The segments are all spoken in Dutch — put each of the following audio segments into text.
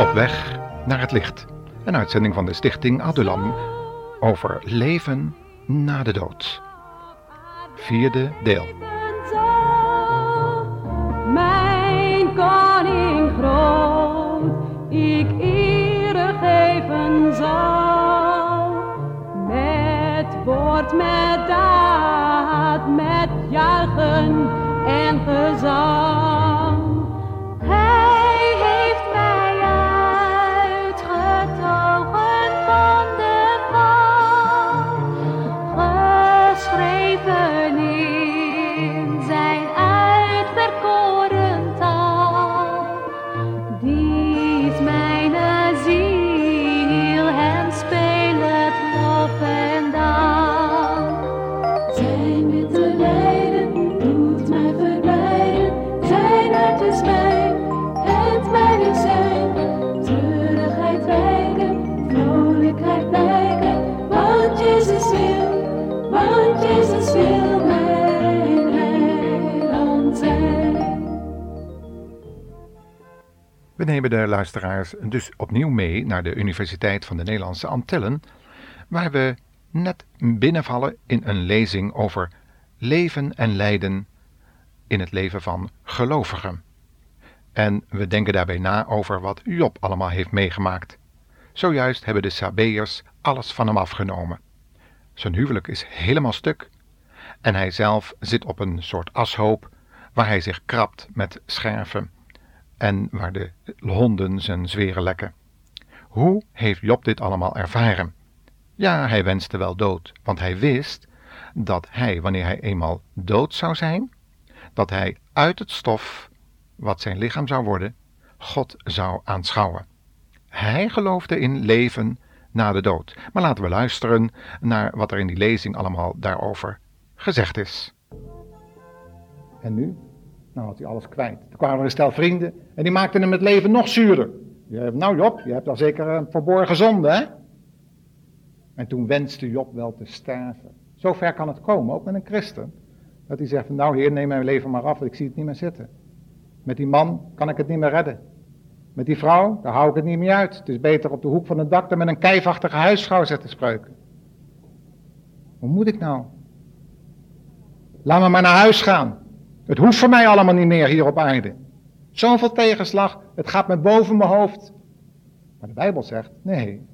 Op weg naar het licht. Een uitzending van de stichting Adulam over leven na de dood. Vierde deel. Mijn koning groot, ik ere geven zal. Met woord, met daad, met juichen en gezang. Nemen de luisteraars dus opnieuw mee naar de Universiteit van de Nederlandse Antillen, waar we net binnenvallen in een lezing over leven en lijden in het leven van gelovigen. En we denken daarbij na over wat Job allemaal heeft meegemaakt. Zojuist hebben de Sabeërs alles van hem afgenomen. Zijn huwelijk is helemaal stuk en hij zelf zit op een soort ashoop waar hij zich krabt met scherven en waar de honden zijn zweren lekken. Hoe heeft Job dit allemaal ervaren? Ja, hij wenste wel dood, want hij wist dat hij, wanneer hij eenmaal dood zou zijn, dat hij uit het stof, wat zijn lichaam zou worden, God zou aanschouwen. Hij geloofde in leven na de dood. Maar laten we luisteren naar wat er in die lezing allemaal daarover gezegd is. En nu? Nou had hij alles kwijt. Toen kwamen een stel vrienden en die maakten hem het leven nog zuurder. Je hebt, nou Job, je hebt al zeker een verborgen zonde, hè? En toen wenste Job wel te sterven. Zo ver kan het komen, ook met een christen. Dat hij zegt, nou heer, neem mijn leven maar af, want ik zie het niet meer zitten. Met die man kan ik het niet meer redden. Met die vrouw, daar hou ik het niet meer uit. Het is beter op de hoek van het dak dan met een keivachtige huisvrouw zetten spreuken. Hoe moet ik nou? Laat me maar naar huis gaan. Het hoeft voor mij allemaal niet meer hier op aarde. Zoveel tegenslag, het gaat me boven mijn hoofd. Maar de Bijbel zegt, nee,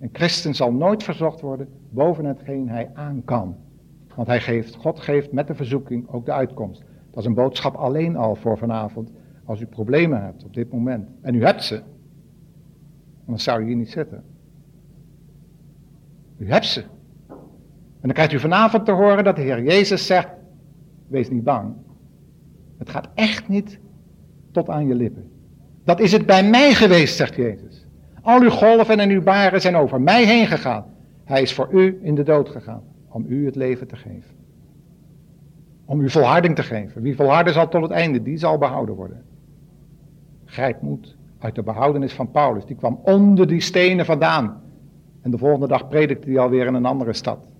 een christen zal nooit verzocht worden boven hetgeen hij aan kan. Want hij geeft, God geeft met de verzoeking ook de uitkomst. Dat is een boodschap alleen al voor vanavond. Als u problemen hebt op dit moment. En u hebt ze. Dan zou u hier niet zitten. U hebt ze. En dan krijgt u vanavond te horen dat de Heer Jezus zegt, wees niet bang. Het gaat echt niet tot aan je lippen. Dat is het bij mij geweest, zegt Jezus. Al uw golven en uw baren zijn over mij heen gegaan. Hij is voor u in de dood gegaan, om u het leven te geven. Om u volharding te geven. Wie volharden zal tot het einde, die zal behouden worden. Grijp moed uit de behoudenis van Paulus. Die kwam onder die stenen vandaan. En de volgende dag predikte hij alweer in een andere stad.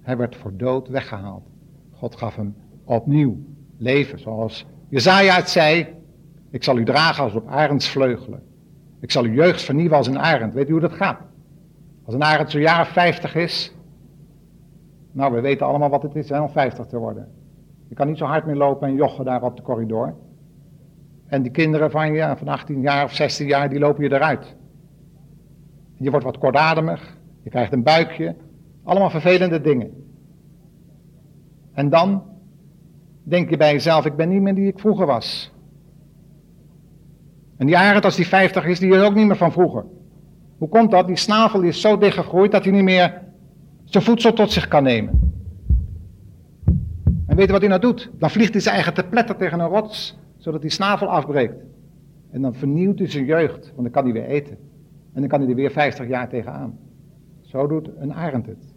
Hij werd voor dood weggehaald. God gaf hem opnieuw leven, zoals Jezaja het zei. Ik zal u dragen als op arendsvleugelen. Ik zal uw jeugd vernieuwen als een arend. Weet u hoe dat gaat? Als een arend zo'n jaar of 50 is. Nou, we weten allemaal wat het is hè, om 50 te worden. Je kan niet zo hard meer lopen en joggen daar op de corridor. En die kinderen van je, van 18 jaar of 16 jaar, die lopen je eruit. Je wordt wat kortademig, je krijgt een buikje. Allemaal vervelende dingen. En dan denk je bij jezelf, ik ben niet meer die ik vroeger was. En die arend, als die 50 is, die is ook niet meer van vroeger. Hoe komt dat? Die snavel is zo dichtgegroeid dat hij niet meer zijn voedsel tot zich kan nemen. En weet je wat hij nou doet? Dan vliegt hij zijn eigen te pletter tegen een rots, zodat die snavel afbreekt. En dan vernieuwt hij zijn jeugd, want dan kan hij weer eten. En dan kan hij er weer 50 jaar tegenaan. Zo doet een arend het.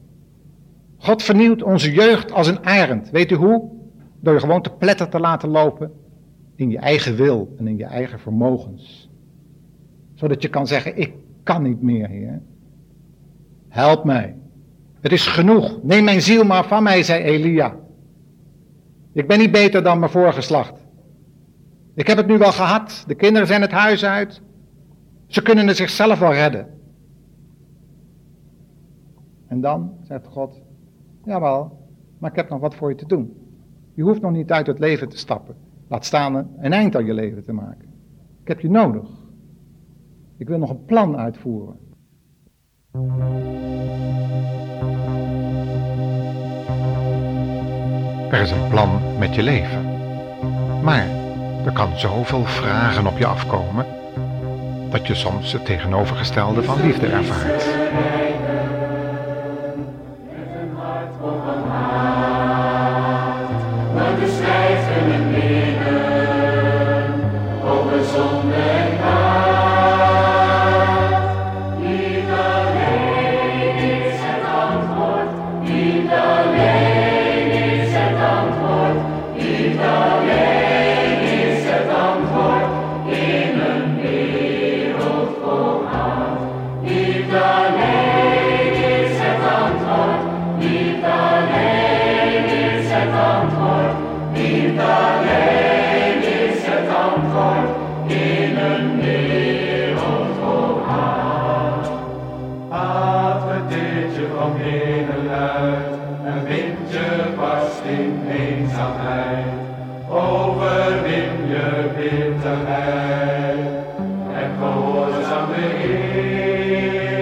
God vernieuwt onze jeugd als een arend. Weet u hoe? Door je gewoon te pletter te laten lopen in je eigen wil en in je eigen vermogens. Zodat je kan zeggen, ik kan niet meer, Heer. Help mij. Het is genoeg. Neem mijn ziel maar van mij, zei Elia. Ik ben niet beter dan mijn voorgeslacht. Ik heb het nu wel gehad. De kinderen zijn het huis uit. Ze kunnen het zichzelf wel redden. En dan zegt God, jawel, maar ik heb nog wat voor je te doen. Je hoeft nog niet uit het leven te stappen. Laat staan een eind aan je leven te maken. Ik heb je nodig. Ik wil nog een plan uitvoeren. Er is een plan met je leven. Maar er kan zoveel vragen op je afkomen dat je soms het tegenovergestelde van liefde ervaart. Je vast in eenzaamheid. Overwin je bitterheid en gehoorzaam de Heer.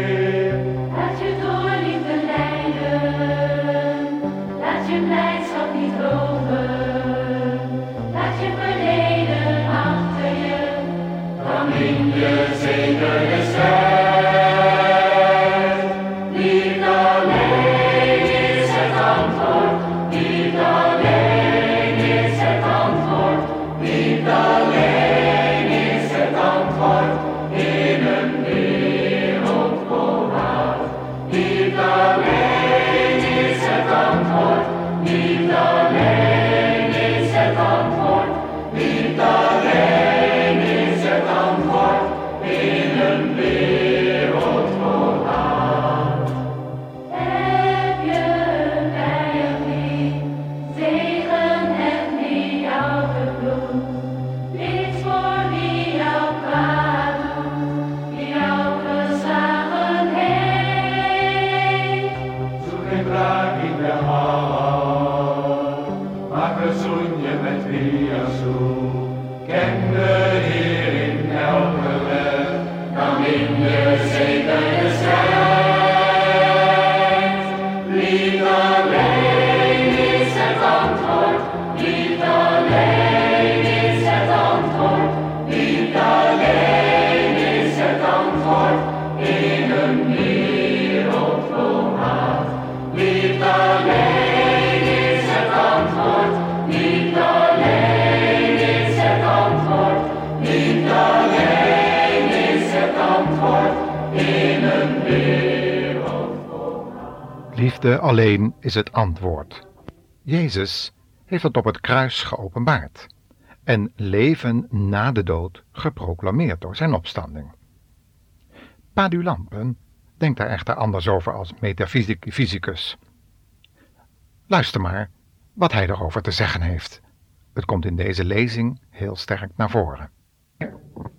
Dan win Liefde alleen is het antwoord. Jezus heeft het op het kruis geopenbaard en leven na de dood geproclameerd door zijn opstanding. Padulampen denkt daar echter anders over als metafysicus. Luister maar wat hij erover te zeggen heeft. Het komt in deze lezing heel sterk naar voren.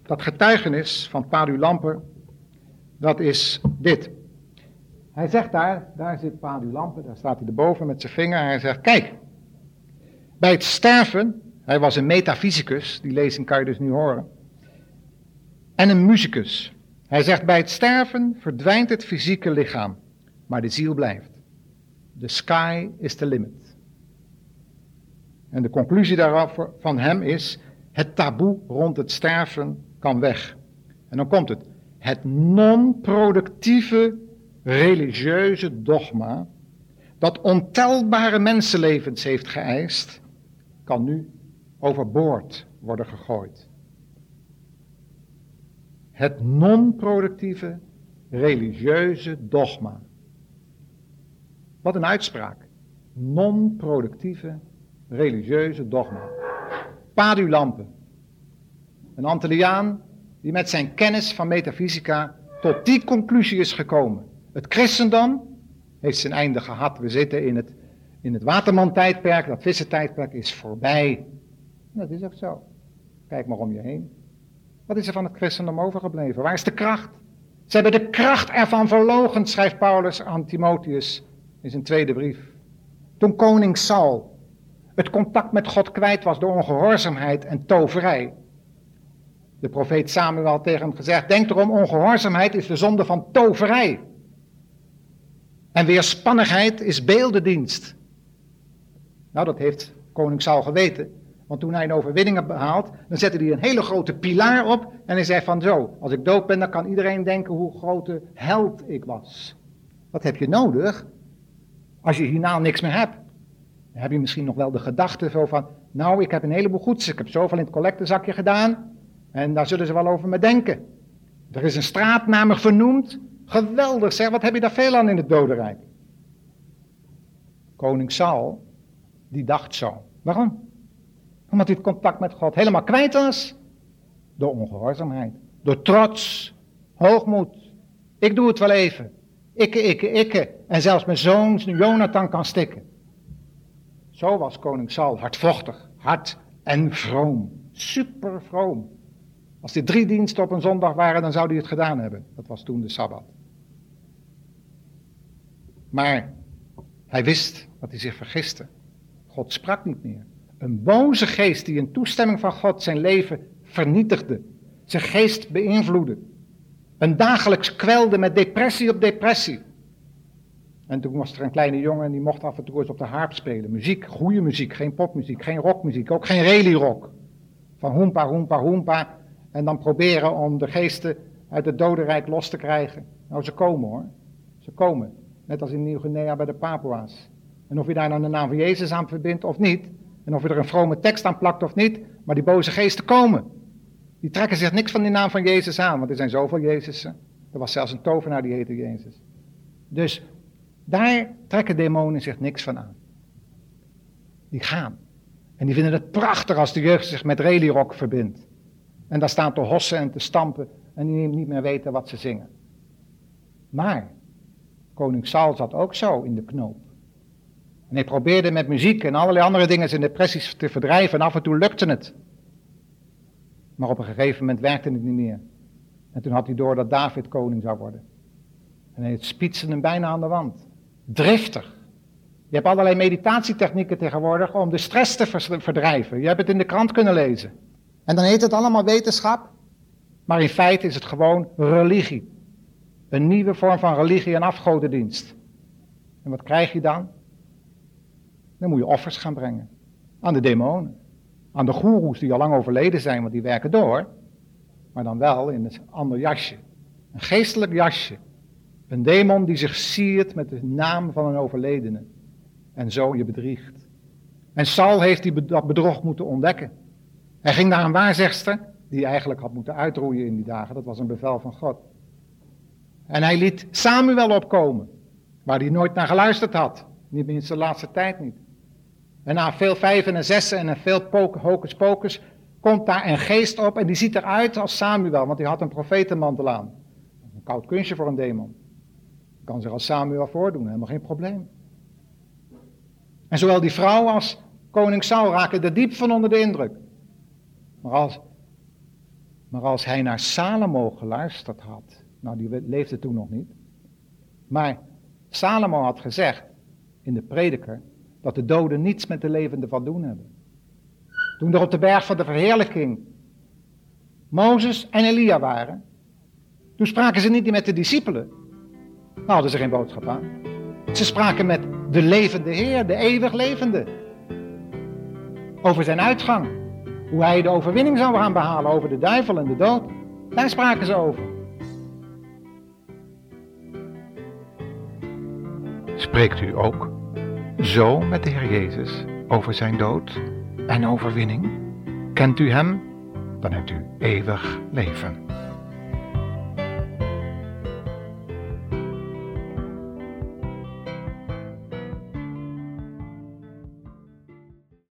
Dat getuigenis van Padu Lamper, dat is dit. Hij zegt daar, daar zit Padu Lamper, daar staat hij erboven met zijn vinger. Hij zegt, kijk, bij het sterven, hij was een metafysicus, die lezing kan je dus nu horen, en een muzikus. Hij zegt, bij het sterven verdwijnt het fysieke lichaam, maar de ziel blijft. The sky is the limit. En de conclusie daarvan van hem is, het taboe rond het sterven kan weg. En dan komt het. Het non-productieve religieuze dogma dat ontelbare mensenlevens heeft geëist, kan nu overboord worden gegooid. Het non-productieve religieuze dogma. Wat een uitspraak. Non-productieve religieuze dogma. Padulampen. Een Antilliaan die met zijn kennis van metafysica tot die conclusie is gekomen. Het christendom heeft zijn einde gehad. We zitten in het, in het waterman-tijdperk, dat vissentijdperk is voorbij. Dat is ook zo. Kijk maar om je heen. Wat is er van het christendom overgebleven? Waar is de kracht? Ze hebben de kracht ervan verlogen, schrijft Paulus aan Timotheus in zijn tweede brief. Toen koning Saul het contact met God kwijt was door ongehoorzaamheid en toverij. De profeet Samuel tegen hem gezegd, denk erom, ongehoorzaamheid is de zonde van toverij. En weerspannigheid is beeldendienst. Nou, dat heeft koning Saul geweten. Want toen hij een overwinning had behaald, dan zette hij een hele grote pilaar op. En hij zei van zo, als ik dood ben, dan kan iedereen denken hoe grote held ik was. Wat heb je nodig als je hierna niks meer hebt? Dan heb je misschien nog wel de gedachte zo van, nou, ik heb een heleboel goeds. Ik heb zoveel in het collectezakje gedaan. En daar zullen ze wel over me denken. Er is een straatnaam vernoemd. Geweldig zeg, wat heb je daar veel aan in het dodenrijk? Koning Saul, die dacht zo. Waarom? Omdat hij het contact met God helemaal kwijt was. Door ongehoorzaamheid. Door trots. Hoogmoed. Ik doe het wel even. Ikke, ikke, ikke. En zelfs mijn zoon Jonathan kan stikken. Zo was koning Saul hardvochtig, hard en vroom. Super vroom. Als er drie diensten op een zondag waren, dan zou hij het gedaan hebben. Dat was toen de Sabbat. Maar hij wist dat hij zich vergiste. God sprak niet meer. Een boze geest die in toestemming van God zijn leven vernietigde. Zijn geest beïnvloedde. Een dagelijks kwelde met depressie op depressie. En toen was er een kleine jongen en die mocht af en toe eens op de harp spelen. Muziek, goede muziek, geen popmuziek, geen rockmuziek, ook geen rally-rock. Van hoempa, hoempa, hoempa. En dan proberen om de geesten uit het dodenrijk los te krijgen. Nou, ze komen hoor. Ze komen. Net als in Nieuw-Guinea bij de Papua's. En of je daar nou de naam van Jezus aan verbindt of niet. En of je er een vrome tekst aan plakt of niet. Maar die boze geesten komen. Die trekken zich niks van die naam van Jezus aan. Want er zijn zoveel Jezusen. Er was zelfs een tovenaar die heette Jezus. Dus daar trekken demonen zich niks van aan. Die gaan. En die vinden het prachtig als de jeugd zich met rallyrock verbindt. En daar staan te hossen en te stampen en die niet meer weten wat ze zingen. Maar koning Saul zat ook zo in de knoop. En hij probeerde met muziek en allerlei andere dingen zijn depressies te verdrijven en af en toe lukte het. Maar op een gegeven moment werkte het niet meer. En toen had hij door dat David koning zou worden. En hij spietste hem bijna aan de wand. Driftig. Je hebt allerlei meditatietechnieken tegenwoordig om de stress te verdrijven. Je hebt het in de krant kunnen lezen. En dan heet het allemaal wetenschap. Maar in feite is het gewoon religie. Een nieuwe vorm van religie en afgodendienst. En wat krijg je dan? Dan moet je offers gaan brengen. Aan de demonen. Aan de goeroes die al lang overleden zijn, want die werken door. Maar dan wel in een ander jasje. Een geestelijk jasje. Een demon die zich siert met de naam van een overledene. En zo je bedriegt. En Saul heeft die, dat bedrog moeten ontdekken. Hij ging naar een waarzegster, die eigenlijk had moeten uitroeien in die dagen. Dat was een bevel van God. En hij liet Samuel opkomen, waar hij nooit naar geluisterd had. Niet minstens de laatste tijd niet. En na veel vijven en zessen en veel hocus pocus komt daar een geest op en die ziet eruit als Samuel, want hij had een profetenmantel aan. Een koud kunstje voor een demon. Kan zich als Samuel voordoen, helemaal geen probleem. En zowel die vrouw als koning Saul raken er diep van onder de indruk. Maar als, maar als hij naar Salomo geluisterd had, nou die leefde toen nog niet, maar Salomo had gezegd in de prediker dat de doden niets met de levenden van doen hebben. Toen er op de berg van de verheerlijking Mozes en Elia waren, toen spraken ze niet met de discipelen. Nou hadden ze geen boodschap aan. Ze spraken met de levende Heer, de eeuwig levende. Over zijn uitgang. Hoe hij de overwinning zou gaan behalen over de duivel en de dood. Daar spraken ze over. Spreekt u ook zo met de Heer Jezus over zijn dood en overwinning? Kent u hem? Dan hebt u eeuwig leven.